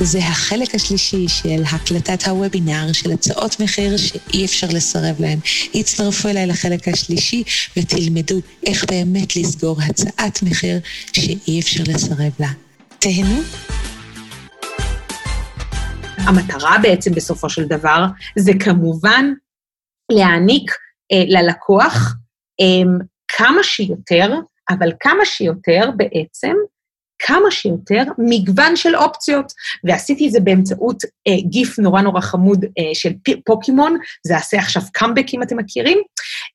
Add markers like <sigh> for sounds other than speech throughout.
זה החלק השלישי של הקלטת הוובינר של הצעות מחיר שאי אפשר לסרב להן. הצטרפו אליי לחלק השלישי ותלמדו איך באמת לסגור הצעת מחיר שאי אפשר לסרב לה. תהנו. המטרה בעצם בסופו של דבר זה כמובן להעניק אה, ללקוח אה, כמה שיותר, אבל כמה שיותר בעצם, כמה שיותר מגוון של אופציות. ועשיתי את זה באמצעות אה, גיף נורא נורא חמוד אה, של פוקימון, זה עשה עכשיו קאמבק אם אתם מכירים,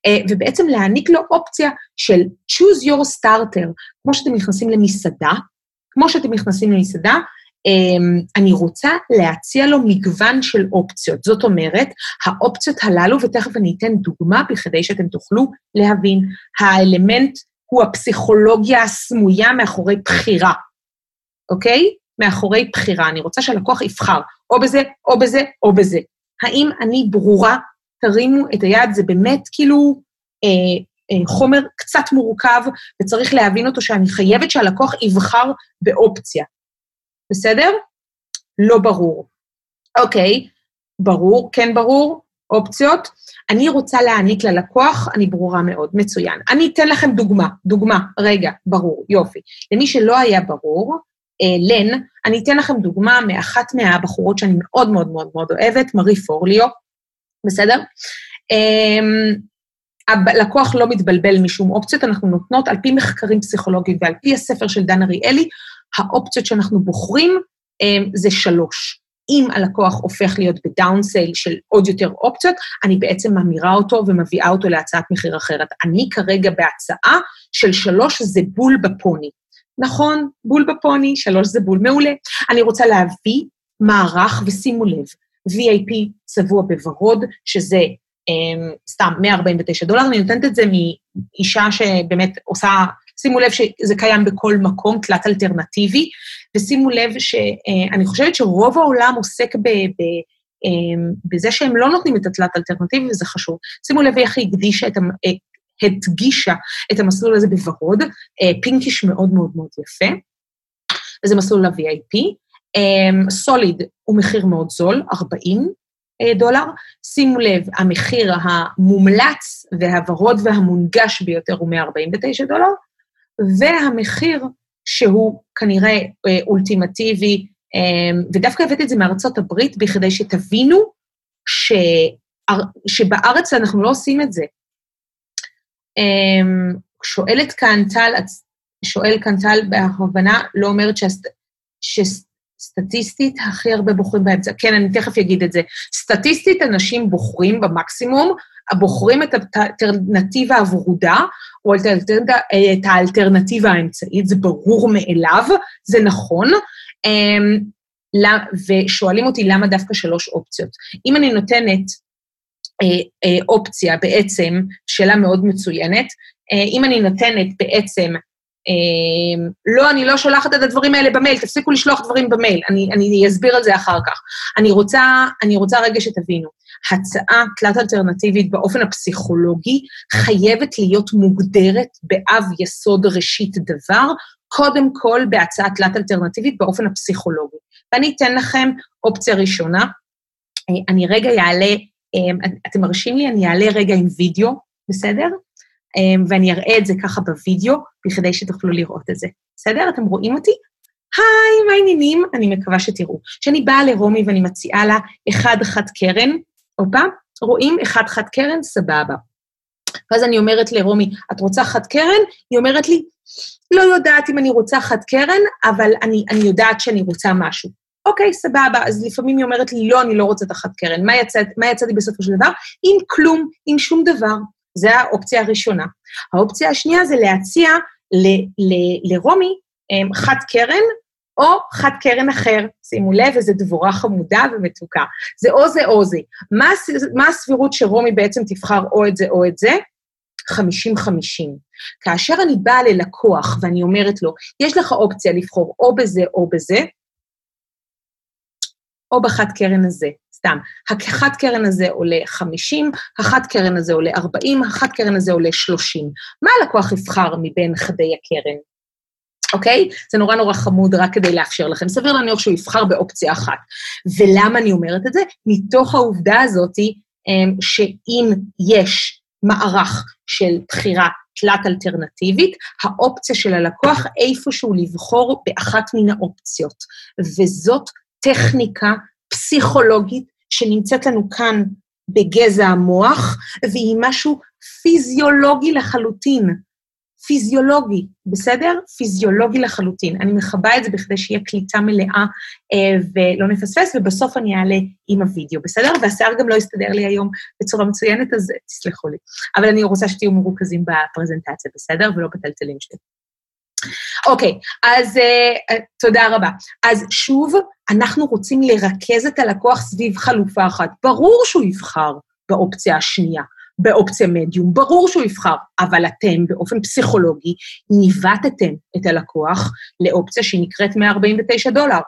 אה, ובעצם להעניק לו אופציה של choose your starter, כמו שאתם נכנסים למסעדה, כמו שאתם נכנסים למסעדה, אמ, אני רוצה להציע לו מגוון של אופציות. זאת אומרת, האופציות הללו, ותכף אני אתן דוגמה בכדי שאתם תוכלו להבין, האלמנט הוא הפסיכולוגיה הסמויה מאחורי בחירה, אוקיי? מאחורי בחירה. אני רוצה שהלקוח יבחר או בזה, או בזה, או בזה. האם אני ברורה? תרימו את היד, זה באמת כאילו אה, אה, חומר קצת מורכב, וצריך להבין אותו שאני חייבת שהלקוח יבחר באופציה. בסדר? לא ברור. אוקיי, ברור, כן ברור, אופציות. אני רוצה להעניק ללקוח, אני ברורה מאוד, מצוין. אני אתן לכם דוגמה, דוגמה, רגע, ברור, יופי. למי שלא היה ברור, אה, לן, אני אתן לכם דוגמה מאחת מהבחורות שאני מאוד מאוד מאוד מאוד אוהבת, מרי פורליו, בסדר? אה, הלקוח לא מתבלבל משום אופציות, אנחנו נותנות על פי מחקרים פסיכולוגיים ועל פי הספר של דן אריאלי, האופציות שאנחנו בוחרים אמ, זה שלוש. אם הלקוח הופך להיות בדאונסייל של עוד יותר אופציות, אני בעצם ממירה אותו ומביאה אותו להצעת מחיר אחרת. אני כרגע בהצעה של שלוש זה בול בפוני. נכון, בול בפוני, שלוש זה בול מעולה. אני רוצה להביא מערך, ושימו לב, VIP צבוע בוורוד, שזה um, סתם 149 דולר, אני נותנת את זה מאישה שבאמת עושה שימו לב שזה קיים בכל מקום, תלת אלטרנטיבי, ושימו לב שאני אה, חושבת שרוב העולם עוסק ב... ב אה, בזה שהם לא נותנים את התלת אלטרנטיבי, וזה חשוב. שימו לב איך היא הקדישה את, אה, הדגישה את המסלול הזה בוורוד, פינקיש מאוד מאוד מאוד יפה, וזה מסלול ל-VIP. סוליד הוא מחיר מאוד זול, 40 דולר. שימו לב, המחיר המומלץ והוורוד והמונגש ביותר הוא 149 דולר. והמחיר שהוא כנראה אה, אולטימטיבי, אה, ודווקא הבאתי את זה מארצות הברית בכדי שתבינו ש... שבארץ אנחנו לא עושים את זה. אה, שואלת כאן טל, שואל כאן טל בהבנה, לא אומרת שהסט... שסטטיסטית הכי הרבה בוחרים באמצע. כן, אני תכף אגיד את זה. סטטיסטית אנשים בוחרים במקסימום, בוחרים את האלטרנטיבה הוורודה, או את האלטרנטיבה האמצעית, זה ברור מאליו, זה נכון, אמ, ושואלים אותי למה דווקא שלוש אופציות. אם אני נותנת אה, אה, אופציה בעצם, שאלה מאוד מצוינת, אה, אם אני נותנת בעצם לא, אני לא שולחת את הדברים האלה במייל, תפסיקו לשלוח דברים במייל, אני, אני אסביר על זה אחר כך. אני רוצה, אני רוצה רגע שתבינו, הצעה תלת אלטרנטיבית באופן הפסיכולוגי חייבת להיות מוגדרת באב יסוד ראשית דבר, קודם כל בהצעה תלת אלטרנטיבית באופן הפסיכולוגי. ואני אתן לכם אופציה ראשונה, אני רגע אעלה, אמ, אתם מרשים לי, אני אעלה רגע עם וידאו, בסדר? אמ, ואני אראה את זה ככה בווידאו, בכדי שתוכלו לראות את זה. בסדר? אתם רואים אותי? היי, מה העניינים? אני מקווה שתראו. כשאני באה לרומי ואני מציעה לה אחד חד קרן, הופה, רואים אחד חד קרן? סבבה. ואז אני אומרת לרומי, את רוצה חד קרן? היא אומרת לי, לא יודעת אם אני רוצה חד קרן, אבל אני, אני יודעת שאני רוצה משהו. אוקיי, סבבה, אז לפעמים היא אומרת לי, לא, אני לא רוצה את החד קרן. מה, יצא, מה יצאתי בסופו של דבר? עם כלום, עם שום דבר. זה האופציה הראשונה. האופציה השנייה זה להציע ל, ל, לרומי אמ, חד קרן או חד קרן אחר. שימו לב, איזו דבורה חמודה ומתוקה. זה או זה או זה. מה, מה הסבירות שרומי בעצם תבחר או את זה או את זה? 50-50. כאשר אני באה ללקוח ואני אומרת לו, יש לך אופציה לבחור או בזה או בזה, או בחד קרן הזה. סתם, החד קרן הזה עולה 50, החד קרן הזה עולה 40, החד קרן הזה עולה 30. מה הלקוח יבחר מבין חדי הקרן? אוקיי? זה נורא נורא חמוד רק כדי לאפשר לכם. סביר להניח שהוא יבחר באופציה אחת. ולמה אני אומרת את זה? מתוך העובדה הזאתי, אמ, שאם יש מערך של בחירה תלת אלטרנטיבית, האופציה של הלקוח איפשהו לבחור באחת מן האופציות. וזאת טכניקה פסיכולוגית שנמצאת לנו כאן בגזע המוח, והיא משהו פיזיולוגי לחלוטין. פיזיולוגי, בסדר? פיזיולוגי לחלוטין. אני מכבה את זה בכדי שיהיה קליטה מלאה אה, ולא נפספס, ובסוף אני אעלה עם הווידאו, בסדר? והשיער גם לא יסתדר לי היום בצורה מצוינת, אז תסלחו לי. אבל אני רוצה שתהיו מרוכזים בפרזנטציה, בסדר? ולא בטלטלים שלי. אוקיי, אז uh, תודה רבה. אז שוב, אנחנו רוצים לרכז את הלקוח סביב חלופה אחת. ברור שהוא יבחר באופציה השנייה, באופציה מדיום, ברור שהוא יבחר, אבל אתם באופן פסיכולוגי ניווטתם את הלקוח לאופציה שהיא נקראת 149 דולר,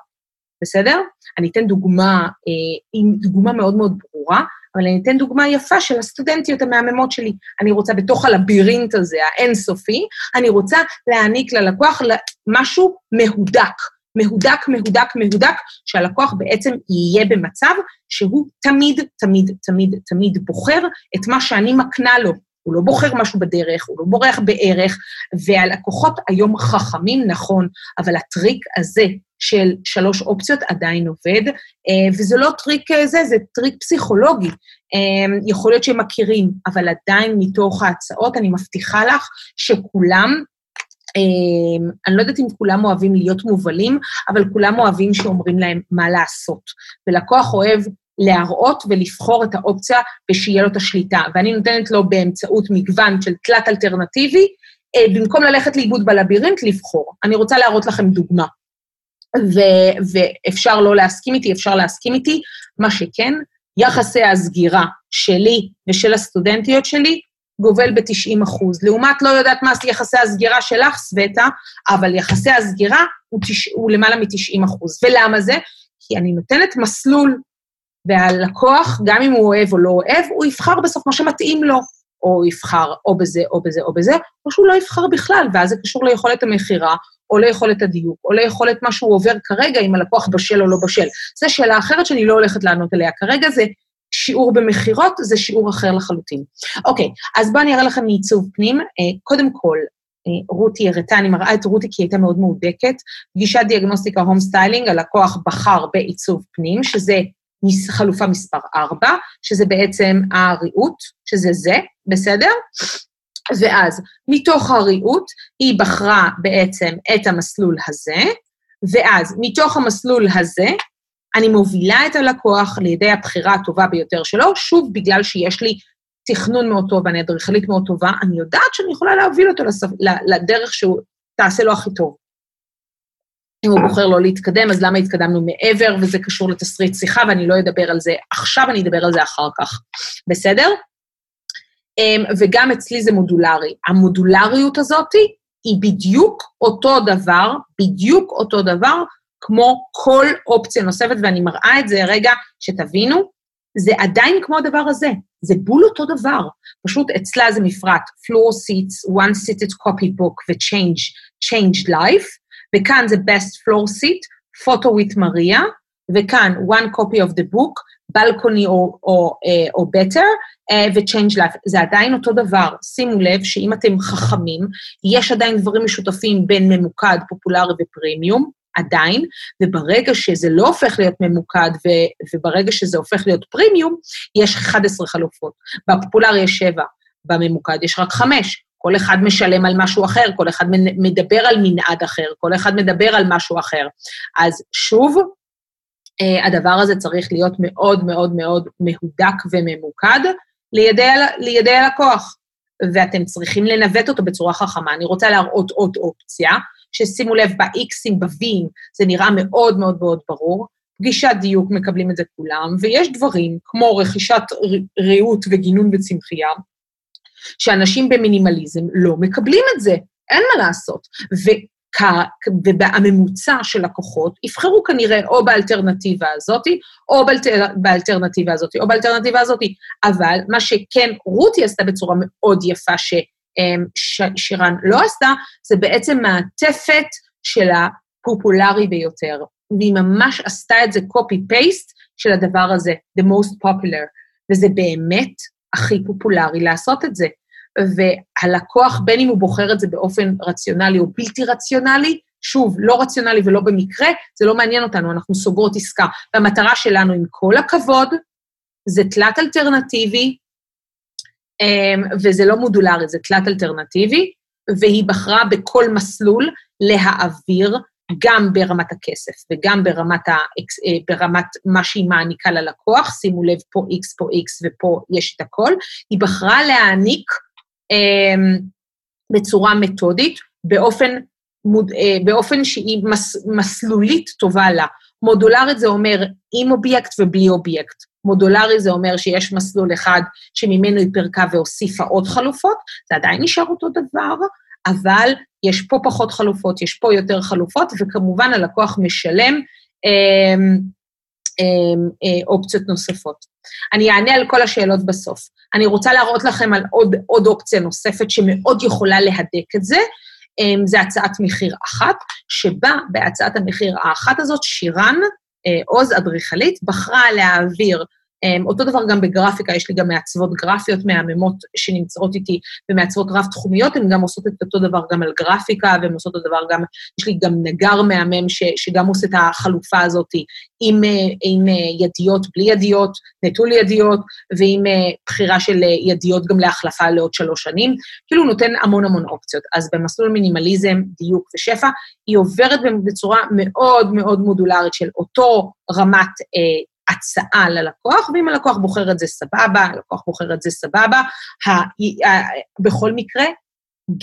בסדר? אני אתן דוגמה, אה, דוגמה מאוד מאוד ברורה, אבל אני אתן דוגמה יפה של הסטודנטיות המהממות שלי. אני רוצה בתוך הלבירינט הזה, האינסופי, אני רוצה להעניק ללקוח משהו מהודק. מהודק, מהודק, מהודק, שהלקוח בעצם יהיה במצב שהוא תמיד, תמיד, תמיד, תמיד בוחר את מה שאני מקנה לו. הוא לא בוחר משהו בדרך, הוא לא בורח בערך, והלקוחות היום חכמים, נכון, אבל הטריק הזה של שלוש אופציות עדיין עובד, אה, וזה לא טריק אה, זה, זה טריק פסיכולוגי. אה, יכול להיות שהם מכירים, אבל עדיין מתוך ההצעות, אני מבטיחה לך שכולם אני לא יודעת אם כולם אוהבים להיות מובלים, אבל כולם אוהבים שאומרים להם מה לעשות. ולקוח אוהב להראות ולבחור את האופציה ושיהיה לו את השליטה. ואני נותנת לו באמצעות מגוון של תלת אלטרנטיבי, במקום ללכת לאיבוד בלבירינט, לבחור. אני רוצה להראות לכם דוגמה. ו- ואפשר לא להסכים איתי, אפשר להסכים איתי. מה שכן, יחסי הסגירה שלי ושל הסטודנטיות שלי גובל ב-90 אחוז. לעומת, לא יודעת מה יחסי הסגירה שלך, סווטה, אבל יחסי הסגירה הוא, תש... הוא למעלה מ-90 אחוז. ולמה זה? כי אני נותנת מסלול, והלקוח, גם אם הוא אוהב או לא אוהב, הוא יבחר בסוף מה שמתאים לו. או יבחר או בזה או בזה או בזה, או שהוא לא יבחר בכלל, ואז זה קשור ליכולת המכירה, או ליכולת הדיוק, או ליכולת מה שהוא עובר כרגע, אם הלקוח בשל או לא בשל. זו שאלה אחרת שאני לא הולכת לענות עליה. כרגע זה שיעור במכירות זה שיעור אחר לחלוטין. אוקיי, אז בואו אני אראה לכם מעיצוב פנים. אה, קודם כל, אה, רותי הראתה, אני מראה את רותי כי היא הייתה מאוד מהודקת. פגישת דיאגנוסטיקה home styling, הלקוח בחר בעיצוב פנים, שזה חלופה מספר 4, שזה בעצם הריהוט, שזה זה, בסדר? ואז מתוך הריהוט היא בחרה בעצם את המסלול הזה, ואז מתוך המסלול הזה אני מובילה את הלקוח לידי הבחירה הטובה ביותר שלו, שוב, בגלל שיש לי תכנון מאוד טוב ואני אדריכלית מאוד טובה, אני יודעת שאני יכולה להוביל אותו לספ... לדרך שהוא תעשה לו הכי טוב. אם הוא בוחר לא להתקדם, אז למה התקדמנו מעבר, וזה קשור לתסריט שיחה, ואני לא אדבר על זה עכשיו, אני אדבר על זה אחר כך. בסדר? אמ, וגם אצלי זה מודולרי. המודולריות הזאת היא בדיוק אותו דבר, בדיוק אותו דבר, כמו כל אופציה נוספת, ואני מראה את זה רגע, שתבינו, זה עדיין כמו הדבר הזה, זה בול אותו דבר. פשוט אצלה זה מפרט, floor seats, one seated copy book ו-change, changed life, וכאן זה best floor seat, photo with Maria, וכאן one copy of the book, balcony או, או, אה, אה, ו-change. זה עדיין אותו דבר. שימו לב שאם אתם חכמים, יש עדיין דברים משותפים בין ממוקד, פופולרי ופרימיום, עדיין, וברגע שזה לא הופך להיות ממוקד, ו, וברגע שזה הופך להיות פרימיום, יש 11 חלופות. בפופולרי יש 7, בממוקד יש רק 5. כל אחד משלם על משהו אחר, כל אחד מדבר על מנעד אחר, כל אחד מדבר על משהו אחר. אז שוב, הדבר הזה צריך להיות מאוד מאוד מאוד מהודק וממוקד לידי, הלקוח, ואתם צריכים לנווט אותו בצורה חכמה. אני רוצה להראות עוד אופציה, ששימו לב, ב-Xים, זה נראה מאוד מאוד מאוד ברור. פגישת דיוק, מקבלים את זה כולם, ויש דברים כמו רכישת ריהוט וגינון בצמחייה, שאנשים במינימליזם לא מקבלים את זה, אין מה לעשות. ובממוצע של לקוחות יבחרו כנראה או באלטרנטיבה הזאת, או באלטר, באלטרנטיבה הזאת, או באלטרנטיבה הזאת. אבל מה שכן רותי עשתה בצורה מאוד יפה, ש... אמ, ש, שירן לא עשתה, זה בעצם מעטפת של הפופולרי ביותר, והיא ממש עשתה את זה copy-paste של הדבר הזה, the most popular, וזה באמת הכי פופולרי לעשות את זה. והלקוח, בין אם הוא בוחר את זה באופן רציונלי או בלתי רציונלי, שוב, לא רציונלי ולא במקרה, זה לא מעניין אותנו, אנחנו סוגרות עסקה. והמטרה שלנו, עם כל הכבוד, זה תלת אלטרנטיבי, אמ, וזה לא מודולרי, זה תלת אלטרנטיבי, והיא בחרה בכל מסלול להעביר גם ברמת הכסף וגם ברמת, ה, אה, ברמת מה שהיא מעניקה ללקוח, שימו לב, פה X, פה X ופה יש את הכל, היא בחרה להעניק בצורה מתודית, באופן, אה, באופן שהיא מס, מסלולית טובה לה. מודולרית זה אומר עם אובייקט ובלי אובייקט. מודולרי זה אומר שיש מסלול אחד שממנו היא פירקה והוסיפה עוד חלופות, זה עדיין נשאר אותו דבר, אבל יש פה פחות חלופות, יש פה יותר חלופות, וכמובן הלקוח משלם אה, אופציות נוספות. אני אענה על כל השאלות בסוף. אני רוצה להראות לכם על עוד, עוד אופציה נוספת שמאוד יכולה להדק את זה, אה, זה הצעת מחיר אחת, שבה בהצעת המחיר האחת הזאת שירן, אה, עוז אדריכלית, בחרה להעביר אותו דבר גם בגרפיקה, יש לי גם מעצבות גרפיות מהממות שנמצאות איתי ומעצבות רב-תחומיות, הן גם עושות את אותו דבר גם על גרפיקה, והן עושות אותו דבר גם, יש לי גם נגר מהמם ש, שגם עושה את החלופה הזאת עם, אה, עם אה, ידיות, בלי ידיות, נטול ידיות, ועם אה, בחירה של ידיות גם להחלפה לעוד שלוש שנים. כאילו הוא נותן המון המון אופציות. אז במסלול מינימליזם, דיוק ושפע, היא עוברת בצורה מאוד מאוד מודולרית של אותו רמת אה, הצעה ללקוח, ואם הלקוח בוחר את זה סבבה, הלקוח בוחר את זה סבבה. ה, בכל מקרה,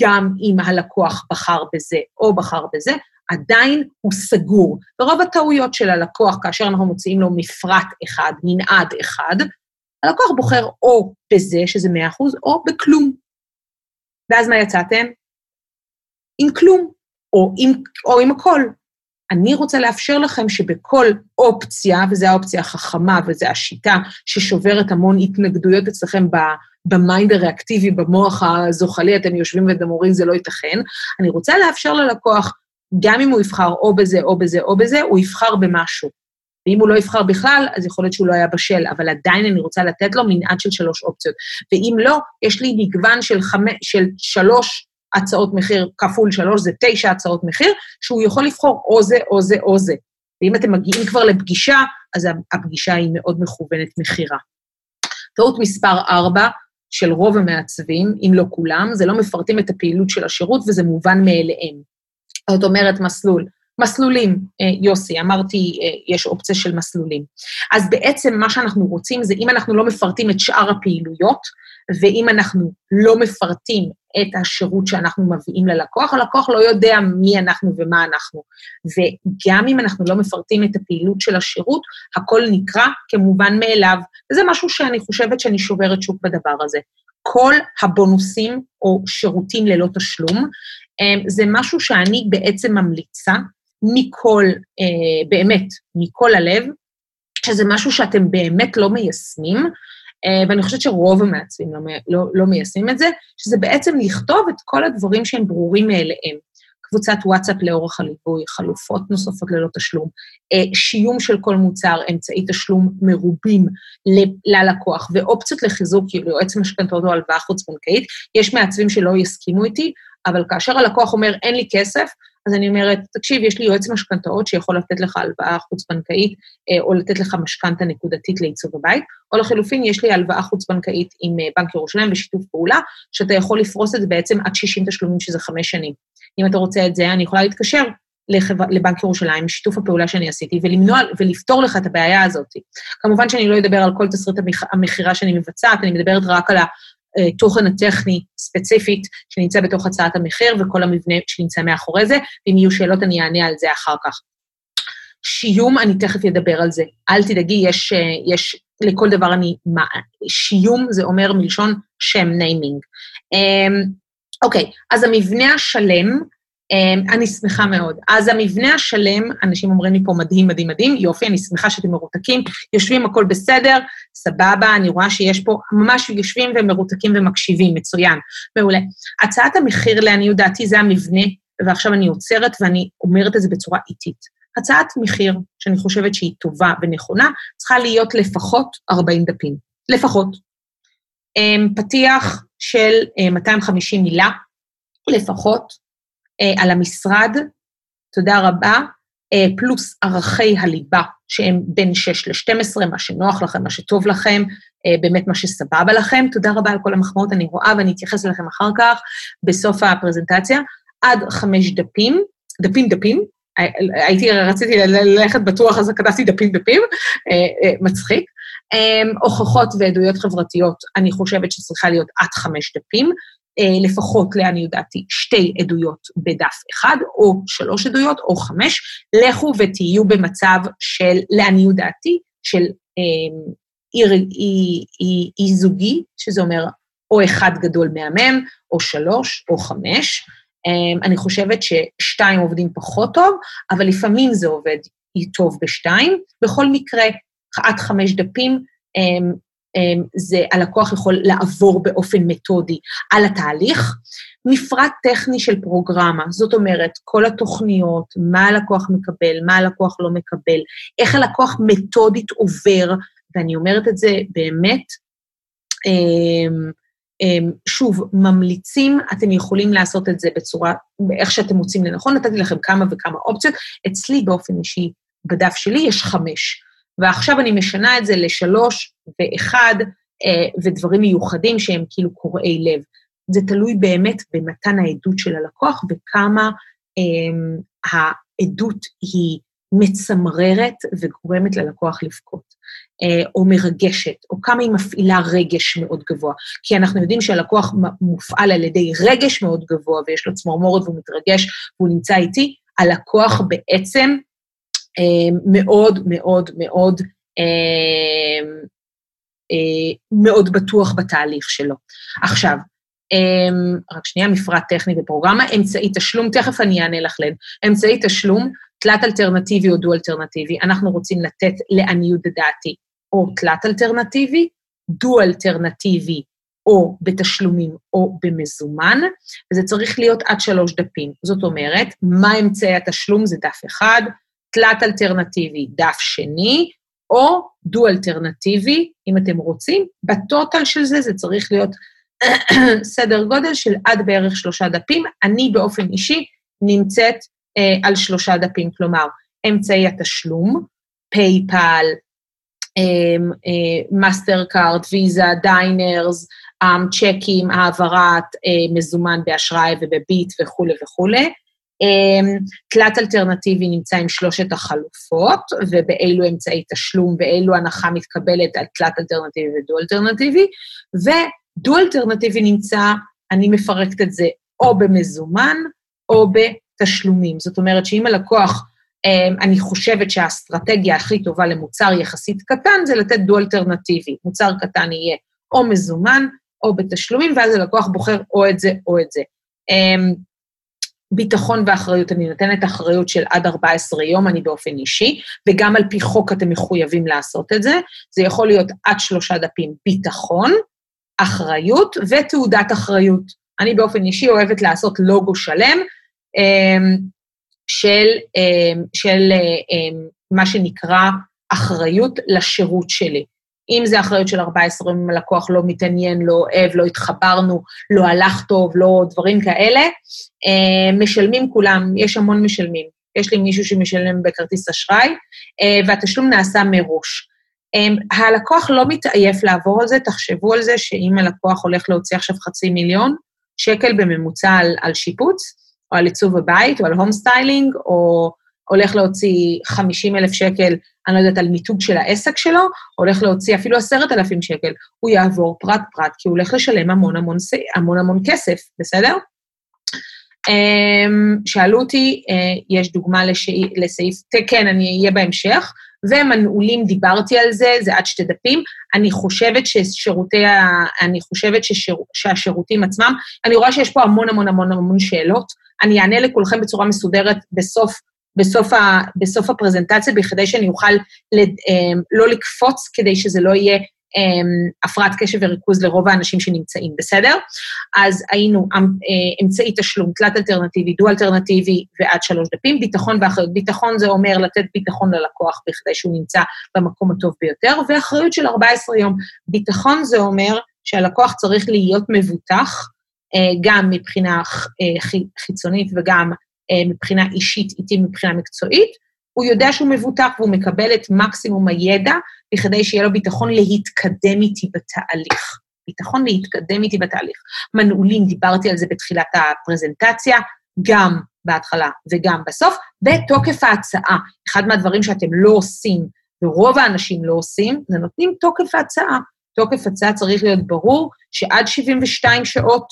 גם אם הלקוח בחר בזה או בחר בזה, עדיין הוא סגור. ורוב הטעויות של הלקוח, כאשר אנחנו מוציאים לו מפרט אחד, מנעד אחד, הלקוח בוחר או בזה, שזה 100%, או בכלום. ואז מה יצאתם? עם כלום, או עם, או עם הכל. אני רוצה לאפשר לכם שבכל אופציה, וזו האופציה החכמה וזו השיטה ששוברת המון התנגדויות אצלכם ב mind הריאקטיבי, במוח הזוחלי, אתם יושבים ואומרים, זה לא ייתכן. אני רוצה לאפשר ללקוח, גם אם הוא יבחר או בזה או בזה או בזה, הוא יבחר במשהו. ואם הוא לא יבחר בכלל, אז יכול להיות שהוא לא היה בשל, אבל עדיין אני רוצה לתת לו מנעד של שלוש אופציות. ואם לא, יש לי מגוון של, חמש, של שלוש הצעות מחיר כפול שלוש, זה תשע הצעות מחיר, שהוא יכול לבחור או זה, או זה, או זה. ואם אתם מגיעים כבר לפגישה, אז הפגישה היא מאוד מכוונת מכירה. טעות מספר ארבע, של רוב המעצבים, אם לא כולם, זה לא מפרטים את הפעילות של השירות וזה מובן מאליהם. זאת אומרת, מסלול. מסלולים, אה, יוסי, אמרתי, אה, יש אופציה של מסלולים. אז בעצם מה שאנחנו רוצים זה, אם אנחנו לא מפרטים את שאר הפעילויות, ואם אנחנו לא מפרטים את השירות שאנחנו מביאים ללקוח, הלקוח לא יודע מי אנחנו ומה אנחנו. וגם אם אנחנו לא מפרטים את הפעילות של השירות, הכל נקרא כמובן מאליו, וזה משהו שאני חושבת שאני שוברת שוק בדבר הזה. כל הבונוסים או שירותים ללא תשלום, זה משהו שאני בעצם ממליצה מכל, אה, באמת, מכל הלב, שזה משהו שאתם באמת לא מיישמים, אה, ואני חושבת שרוב המעצבים לא, לא, לא מיישמים את זה, שזה בעצם לכתוב את כל הדברים שהם ברורים מאליהם. קבוצת וואטסאפ לאורך הליווי, חלופות נוספות ללא תשלום, אה, שיום של כל מוצר, אמצעי תשלום מרובים ללקוח, ואופציות לחיזוק, כאילו יועץ משכנתאות או הלוואה חוץ-בנקאית. יש מעצבים שלא יסכימו איתי, אבל כאשר הלקוח אומר, אין לי כסף, אז אני אומרת, תקשיב, יש לי יועץ משכנתאות שיכול לתת לך הלוואה חוץ-בנקאית, אה, או לתת לך משכנתה נקודתית לעיצוב הבית, או לחלופין, יש לי הלוואה חוץ-בנקאית עם אה, בנק ירושלים בשיתוף פעולה, שאתה יכול לפרוס את זה בעצם עד 60 תשלומים, שזה חמש שנים. אם אתה רוצה את זה, אני יכולה להתקשר לחבר, לבנק ירושלים, שיתוף הפעולה שאני עשיתי, ולמנוע ולפתור לך את הבעיה הזאת. כמובן שאני לא אדבר על כל תסריט המכירה שאני מבצעת, אני מדברת רק על התוכן הטכני ספציפית שנמצא בתוך הצעת המחיר וכל המבנה שנמצא מאחורי זה, ואם יהיו שאלות אני אענה על זה אחר כך. שיום, אני תכף אדבר על זה. אל תדאגי, יש, יש לכל דבר אני... מה, שיום זה אומר מלשון שם, naming. אמ, אוקיי, אז המבנה השלם, אני שמחה מאוד. אז המבנה השלם, אנשים אומרים לי פה מדהים, מדהים, מדהים, יופי, אני שמחה שאתם מרותקים, יושבים, הכל בסדר, סבבה, אני רואה שיש פה, ממש יושבים ומרותקים ומקשיבים, מצוין, מעולה. הצעת המחיר, לעניות דעתי, זה המבנה ועכשיו אני עוצרת ואני אומרת את זה בצורה איטית. הצעת מחיר, שאני חושבת שהיא טובה ונכונה, צריכה להיות לפחות 40 דפים. לפחות. אמ, פתיח של 250 אה, מילה, לפחות, על המשרד, תודה רבה, אה, פלוס ערכי הליבה, שהם בין 6 ל-12, מה שנוח לכם, מה שטוב לכם, באמת מה שסבבה לכם. תודה רבה על כל המחמאות, אני רואה ואני אתייחס אליכם אחר כך, בסוף הפרזנטציה. עד חמש דפים, דפים דפים, הייתי, רציתי ללכת בטוח, אז כתבתי דפים דפים, מצחיק. אמ, הוכחות ועדויות חברתיות, אני חושבת שצריכה להיות עד חמש דפים, אה, לפחות, לעניות דעתי, שתי עדויות בדף אחד, או שלוש עדויות, או חמש. לכו ותהיו במצב של, לעניות דעתי, של אה, אי, אי זוגי, שזה אומר או אחד גדול מהמם, או שלוש, או חמש. אה, אני חושבת ששתיים עובדים פחות טוב, אבל לפעמים זה עובד טוב בשתיים. בכל מקרה, עד חמש דפים, אמ, אמ, זה הלקוח יכול לעבור באופן מתודי על התהליך. מפרט טכני של פרוגרמה, זאת אומרת, כל התוכניות, מה הלקוח מקבל, מה הלקוח לא מקבל, איך הלקוח מתודית עובר, ואני אומרת את זה באמת, אמ, שוב, ממליצים, אתם יכולים לעשות את זה בצורה, איך שאתם מוצאים לנכון, נתתי לכם כמה וכמה אופציות. אצלי באופן אישי, בדף שלי יש חמש. ועכשיו אני משנה את זה לשלוש ואחד, אה, ודברים מיוחדים שהם כאילו קורעי לב. זה תלוי באמת במתן העדות של הלקוח וכמה אה, העדות היא מצמררת וגורמת ללקוח לבכות, אה, או מרגשת, או כמה היא מפעילה רגש מאוד גבוה. כי אנחנו יודעים שהלקוח מופעל על ידי רגש מאוד גבוה, ויש לו צמרמורת והוא מתרגש והוא נמצא איתי, הלקוח בעצם מאוד מאוד מאוד אה, אה, מאוד בטוח בתהליך שלו. עכשיו, רק שנייה, מפרט טכני בפרוגרמה, אמצעי תשלום, תכף אני אענה לך לן. אמצעי תשלום, תלת אלטרנטיבי או דו אלטרנטיבי, אנחנו רוצים לתת לעניות דעתי או תלת אלטרנטיבי, דו אלטרנטיבי או בתשלומים או במזומן, וזה צריך להיות עד שלוש דפים. זאת אומרת, מה אמצעי התשלום? זה דף אחד, תלת אלטרנטיבי, דף שני, או דו אלטרנטיבי, אם אתם רוצים. בטוטל של זה, זה צריך להיות <clears throat> סדר גודל של עד בערך שלושה דפים. אני באופן אישי נמצאת אה, על שלושה דפים, כלומר, אמצעי התשלום, PayPal, Mastercard, ויזה, דיינרס, צ'קים, העברת אה, מזומן באשראי ובביט וכולי וכולי. אמ, תלת אלטרנטיבי נמצא עם שלושת החלופות, ובאילו אמצעי תשלום, באילו הנחה מתקבלת על תלת אלטרנטיבי ודו אלטרנטיבי, ודו אלטרנטיבי נמצא, אני מפרקת את זה או במזומן או בתשלומים. זאת אומרת שאם הלקוח, אמ, אני חושבת שהאסטרטגיה הכי טובה למוצר יחסית קטן זה לתת דו אלטרנטיבי. מוצר קטן יהיה או מזומן או בתשלומים, ואז הלקוח בוחר או את זה או את זה. ביטחון ואחריות, אני נותנת אחריות של עד 14 יום, אני באופן אישי, וגם על פי חוק אתם מחויבים לעשות את זה. זה יכול להיות עד שלושה דפים ביטחון, אחריות ותעודת אחריות. אני באופן אישי אוהבת לעשות לוגו שלם אמ, של, אמ, של אמ, מה שנקרא אחריות לשירות שלי. אם זה אחריות של 14, אם הלקוח לא מתעניין, לא אוהב, לא התחברנו, לא הלך טוב, לא דברים כאלה, אה, משלמים כולם, יש המון משלמים. יש לי מישהו שמשלם בכרטיס אשראי, אה, והתשלום נעשה מראש. אה, הלקוח לא מתעייף לעבור על זה, תחשבו על זה שאם הלקוח הולך להוציא עכשיו חצי מיליון שקל בממוצע על, על שיפוץ, או על עיצוב הבית, או על home styling, או הולך להוציא 50 אלף שקל, אני לא יודעת, על מיתוג של העסק שלו, הולך להוציא אפילו 10,000 שקל, הוא יעבור פרט-פרט, כי הוא הולך לשלם המון המון, המון, המון כסף, בסדר? אמ, שאלו אותי, אה, יש דוגמה לש... לסעיף, כן, אני אהיה בהמשך, ומנעולים, דיברתי על זה, זה עד שתי דפים. אני חושבת ששירותי ה... אני חושבת ששיר... שהשירותים עצמם, אני רואה שיש פה המון המון המון המון שאלות. אני אענה לכולכם בצורה מסודרת בסוף בסוף, ה, בסוף הפרזנטציה, בכדי שאני אוכל לד, אמ, לא לקפוץ, כדי שזה לא יהיה אמ, הפרעת קשב וריכוז לרוב האנשים שנמצאים, בסדר? אז היינו אמ, אה, אמצעי תשלום, תלת אלטרנטיבי, דו אלטרנטיבי ועד שלוש דפים. ביטחון ואחריות. ביטחון זה אומר לתת ביטחון ללקוח בכדי שהוא נמצא במקום הטוב ביותר, ואחריות של 14 יום. ביטחון זה אומר שהלקוח צריך להיות מבוטח, אה, גם מבחינה אה, חיצונית וגם מבחינה אישית, איתי מבחינה מקצועית, הוא יודע שהוא מבוטח והוא מקבל את מקסימום הידע בכדי שיהיה לו ביטחון להתקדם איתי בתהליך. ביטחון להתקדם איתי בתהליך. מנעולים, דיברתי על זה בתחילת הפרזנטציה, גם בהתחלה וגם בסוף, בתוקף ההצעה. אחד מהדברים שאתם לא עושים, ורוב האנשים לא עושים, זה נותנים תוקף ההצעה. תוקף הצעה צריך להיות ברור שעד 72 שעות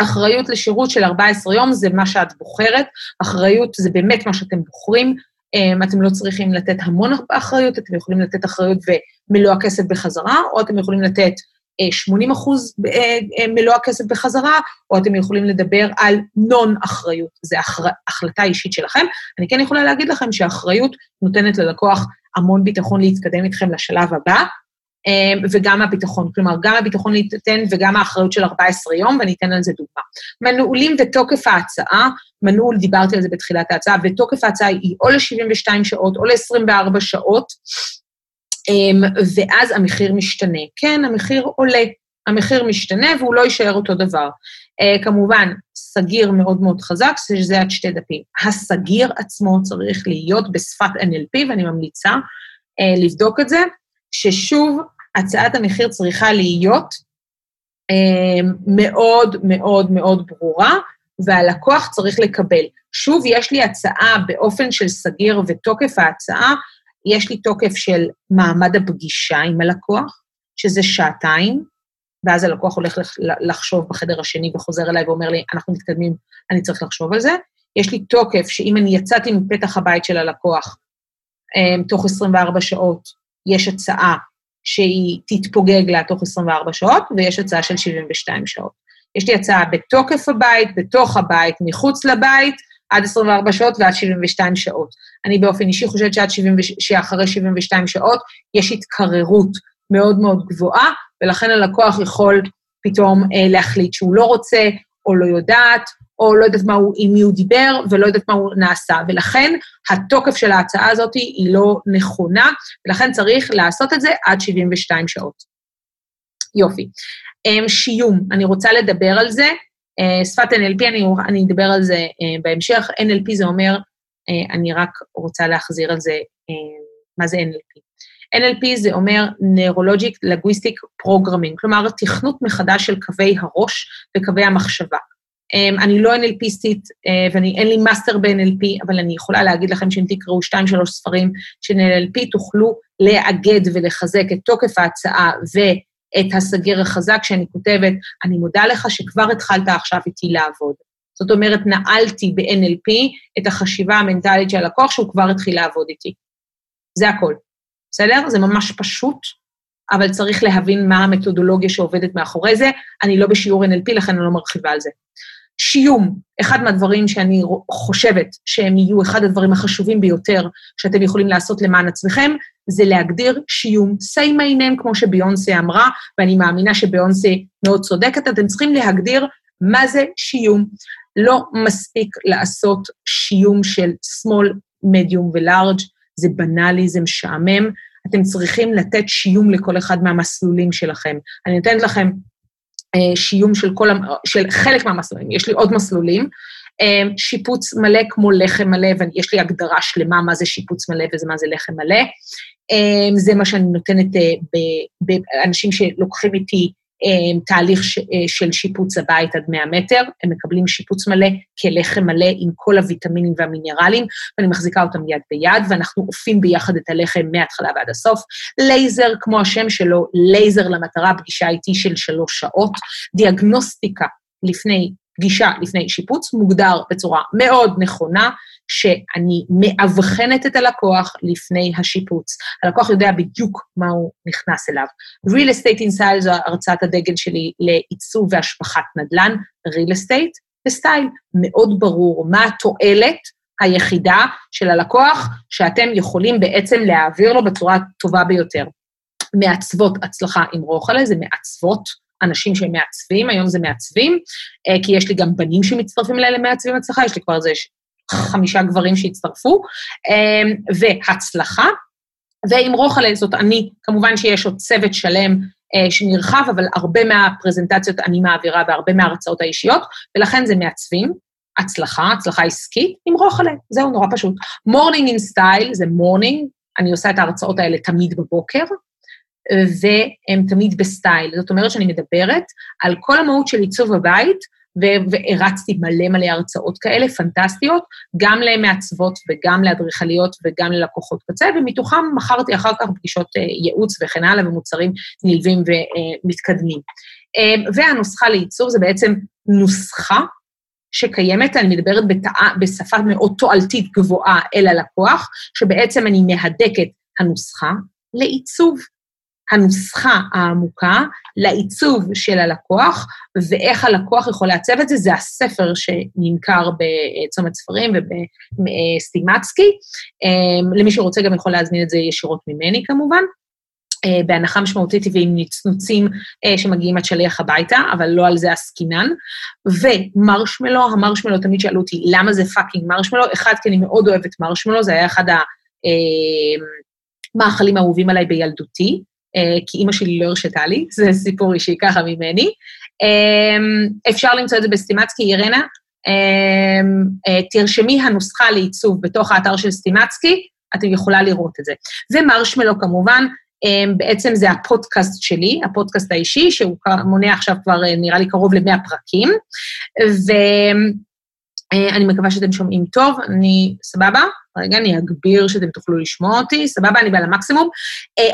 אחריות לשירות של 14 יום זה מה שאת בוחרת, אחריות זה באמת מה שאתם בוחרים, אמ, אתם לא צריכים לתת המון אחריות, אתם יכולים לתת אחריות ומלוא הכסף בחזרה, או אתם יכולים לתת 80 אה, אחוז אה, אה, מלוא הכסף בחזרה, או אתם יכולים לדבר על נון-אחריות. זו החר... החלטה אישית שלכם. אני כן יכולה להגיד לכם שהאחריות נותנת ללקוח המון ביטחון להתקדם איתכם לשלב הבא, וגם הביטחון. כלומר, גם הביטחון להיתן וגם האחריות של 14 יום, ואני אתן על זה דוגמה. מנעולים ותוקף ההצעה, מנעול, דיברתי על זה בתחילת ההצעה, ותוקף ההצעה היא או ל-72 שעות או ל-24 שעות, אמ, ואז המחיר משתנה. כן, המחיר עולה, המחיר משתנה והוא לא יישאר אותו דבר. Uh, כמובן, סגיר מאוד מאוד חזק, שזה עד שתי דפים. הסגיר עצמו צריך להיות בשפת NLP, ואני ממליצה uh, לבדוק את זה. ששוב, הצעת המחיר צריכה להיות אה, מאוד מאוד מאוד ברורה, והלקוח צריך לקבל. שוב, יש לי הצעה באופן של סגיר ותוקף ההצעה, יש לי תוקף של מעמד הפגישה עם הלקוח, שזה שעתיים, ואז הלקוח הולך לחשוב בחדר השני וחוזר אליי ואומר לי, אנחנו מתקדמים, אני צריך לחשוב על זה. יש לי תוקף שאם אני יצאתי מפתח הבית של הלקוח אה, תוך 24 שעות, יש הצעה שהיא תתפוגג לה תוך 24 שעות, ויש הצעה של 72 שעות. יש לי הצעה בתוקף הבית, בתוך הבית, מחוץ לבית, עד 24 שעות ועד 72 שעות. אני באופן אישי חושבת שעד 70, שאחרי 72 שעות יש התקררות מאוד מאוד גבוהה, ולכן הלקוח יכול פתאום אה, להחליט שהוא לא רוצה, או לא יודעת, או לא יודעת מה הוא, עם מי הוא דיבר, ולא יודעת מה הוא נעשה. ולכן התוקף של ההצעה הזאת היא לא נכונה, ולכן צריך לעשות את זה עד 72 שעות. יופי. אמ, שיום, אני רוצה לדבר על זה. אה, שפת NLP, אני, אני אדבר על זה אה, בהמשך. NLP זה אומר, אה, אני רק רוצה להחזיר על זה, מה זה NLP. NLP זה אומר Neurologic Linguistic Programming, כלומר, תכנות מחדש של קווי הראש וקווי המחשבה. אמ, אני לא NLPיסטית ואין לי מאסטר ב-NLP, אבל אני יכולה להגיד לכם שאם תקראו שתיים, שלוש ספרים של NLP, תוכלו לאגד ולחזק את תוקף ההצעה ואת הסגיר החזק שאני כותבת. אני מודה לך שכבר התחלת עכשיו איתי לעבוד. זאת אומרת, נעלתי ב-NLP את החשיבה המנטלית של הלקוח שהוא כבר התחיל לעבוד איתי. זה הכל. בסדר? זה ממש פשוט, אבל צריך להבין מה המתודולוגיה שעובדת מאחורי זה. אני לא בשיעור NLP, לכן אני לא מרחיבה על זה. שיום, אחד מהדברים שאני חושבת שהם יהיו אחד הדברים החשובים ביותר שאתם יכולים לעשות למען עצמכם, זה להגדיר שיום, say my name, כמו שביונסה אמרה, ואני מאמינה שביונסה מאוד צודקת, אתם צריכים להגדיר מה זה שיום. לא מספיק לעשות שיום של small, medium ו-large, זה בנאלי, זה משעמם. אתם צריכים לתת שיום לכל אחד מהמסלולים שלכם. אני נותנת לכם שיום של, כל, של חלק מהמסלולים, יש לי עוד מסלולים, אה, שיפוץ מלא כמו לחם מלא, ויש לי הגדרה שלמה מה זה שיפוץ מלא ומה זה לחם מלא. אה, זה מה שאני נותנת באנשים שלוקחים איתי אה, תהליך ש, אה, של שיפוץ הבית עד 100 מטר, הם מקבלים שיפוץ מלא כלחם מלא עם כל הוויטמינים והמינרלים, ואני מחזיקה אותם יד ביד, ואנחנו אופים ביחד את הלחם מההתחלה ועד הסוף. לייזר, כמו השם שלו, לייזר למטרה, פגישה איתי של שלוש שעות, דיאגנוסטיקה לפני פגישה לפני שיפוץ מוגדר בצורה מאוד נכונה, שאני מאבחנת את הלקוח לפני השיפוץ. הלקוח יודע בדיוק מה הוא נכנס אליו. real estate inside זו הרצאת הדגל שלי לעיצוב והשפחת נדל"ן, real estate וסטייל. מאוד ברור מה התועלת היחידה של הלקוח שאתם יכולים בעצם להעביר לו בצורה טובה ביותר. מעצבות הצלחה עם רוחלה, זה מעצבות, אנשים שהם מעצבים, היום זה מעצבים, אה, כי יש לי גם בנים שמצטרפים אליי למעצבים הצלחה, יש לי כבר איזה חמישה גברים שהצטרפו, אה, והצלחה, ועם רוחלה זאת אני, כמובן שיש עוד צוות שלם אה, שנרחב, אבל הרבה מהפרזנטציות אני מעבירה והרבה מההרצאות האישיות, ולכן זה מעצבים, הצלחה, הצלחה עסקית, עם רוחלה, זהו, נורא פשוט. Morning in style זה morning, אני עושה את ההרצאות האלה תמיד בבוקר, והם תמיד בסטייל. זאת אומרת שאני מדברת על כל המהות של עיצוב הבית, והרצתי מלא מלא הרצאות כאלה, פנטסטיות, גם למעצבות וגם לאדריכליות וגם ללקוחות קצה, ומתוכם מכרתי אחר כך פגישות אה, ייעוץ וכן הלאה, ומוצרים נלווים ומתקדמים. אה, והנוסחה לעיצוב זה בעצם נוסחה שקיימת, אני מדברת בתא, בשפה מאוד תועלתית גבוהה אל הלקוח, שבעצם אני מהדקת הנוסחה לעיצוב. הנוסחה העמוקה לעיצוב של הלקוח, ואיך הלקוח יכול לעצב את זה, זה הספר שנמכר בצומת ספרים ובסטימצקי. אמ, למי שרוצה גם יכול להזמין את זה ישירות ממני כמובן. אה, בהנחה משמעותית ועם נצנוצים אה, שמגיעים עד שליח הביתה, אבל לא על זה עסקינן. ומרשמלו, המרשמלו, תמיד שאלו אותי, למה זה fucking מרשמלו? אחד, כי אני מאוד אוהבת מרשמלו, זה היה אחד המאכלים אה, האהובים עליי בילדותי. אה, כי אימא שלי לא הרשתה לי, זה סיפור אישי ככה ממני. אמ, אפשר למצוא את זה בסטימצקי, אירנה. אמ, אה, תרשמי הנוסחה לעיצוב בתוך האתר של סטימצקי, את יכולה לראות את זה. ומרשמלו כמובן, אמ, בעצם זה הפודקאסט שלי, הפודקאסט האישי, שהוא מונה עכשיו כבר אה, נראה לי קרוב ל-100 פרקים, ואני מקווה שאתם שומעים טוב, אני סבבה? רגע, אני אגביר שאתם תוכלו לשמוע אותי, סבבה, אני בעל המקסימום.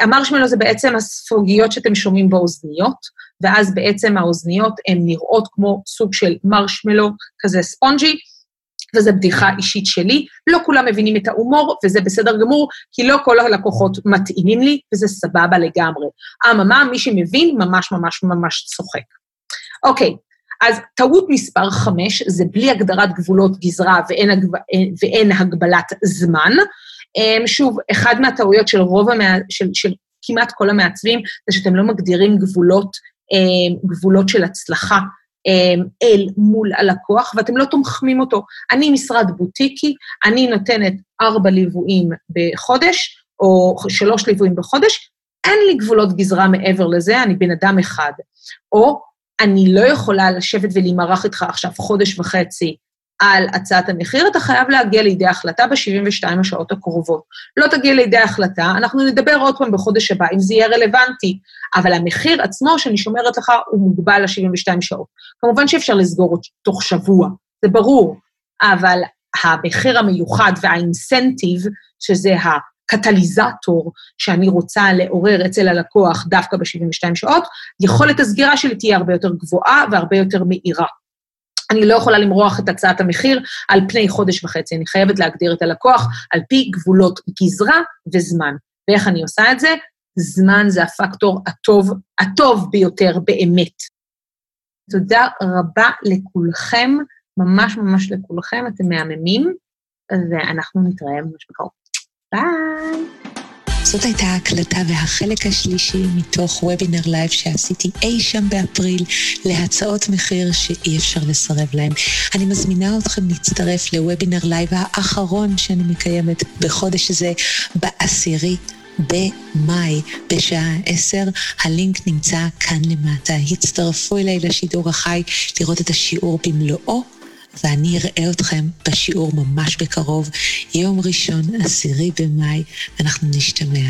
המרשמלו זה בעצם הספוגיות שאתם שומעים באוזניות, ואז בעצם האוזניות הן נראות כמו סוג של מרשמלו כזה ספונג'י, וזו בדיחה אישית שלי. לא כולם מבינים את ההומור, וזה בסדר גמור, כי לא כל הלקוחות מתאימים לי, וזה סבבה לגמרי. אממה, מי שמבין ממש ממש ממש צוחק. אוקיי, אז טעות מספר חמש זה בלי הגדרת גבולות גזרה ואין, הגב... ואין הגבלת זמן. אמ, שוב, אחד מהטעויות של רוב המע... של, של כמעט כל המעצבים, זה שאתם לא מגדירים גבולות, אמ, גבולות של הצלחה אמ, אל מול הלקוח, ואתם לא תומכים אותו. אני משרד בוטיקי, אני נותנת ארבע ליוויים בחודש, או שלוש ליוויים בחודש, אין לי גבולות גזרה מעבר לזה, אני בן אדם אחד. או אני לא יכולה לשבת ולהימרח איתך עכשיו חודש וחצי על הצעת המחיר, אתה חייב להגיע לידי החלטה ב-72 השעות הקרובות. לא תגיע לידי החלטה, אנחנו נדבר עוד פעם בחודש הבא, אם זה יהיה רלוונטי, אבל המחיר עצמו שאני שומרת לך הוא מוגבל ל-72 שעות. כמובן שאפשר לסגור אותו תוך שבוע, זה ברור, אבל המחיר המיוחד והאינסנטיב, שזה קטליזטור שאני רוצה לעורר אצל הלקוח דווקא ב-72 שעות, יכולת הסגירה שלי תהיה הרבה יותר גבוהה והרבה יותר מהירה. אני לא יכולה למרוח את הצעת המחיר על פני חודש וחצי, אני חייבת להגדיר את הלקוח על פי גבולות גזרה וזמן. ואיך אני עושה את זה? זמן זה הפקטור הטוב, הטוב ביותר באמת. תודה רבה לכולכם, ממש ממש לכולכם, אתם מהממים, ואנחנו נתראה ממש בקרוב. ביי. זאת הייתה ההקלטה והחלק השלישי מתוך וובינר live שעשיתי אי שם באפריל להצעות מחיר שאי אפשר לסרב להם. אני מזמינה אתכם להצטרף לוובינר live האחרון שאני מקיימת בחודש הזה, בעשירי במאי, בשעה עשר. הלינק נמצא כאן למטה. הצטרפו אליי לשידור החי לראות את השיעור במלואו. ואני אראה אתכם בשיעור ממש בקרוב, יום ראשון, עשירי במאי, ואנחנו נשתמע.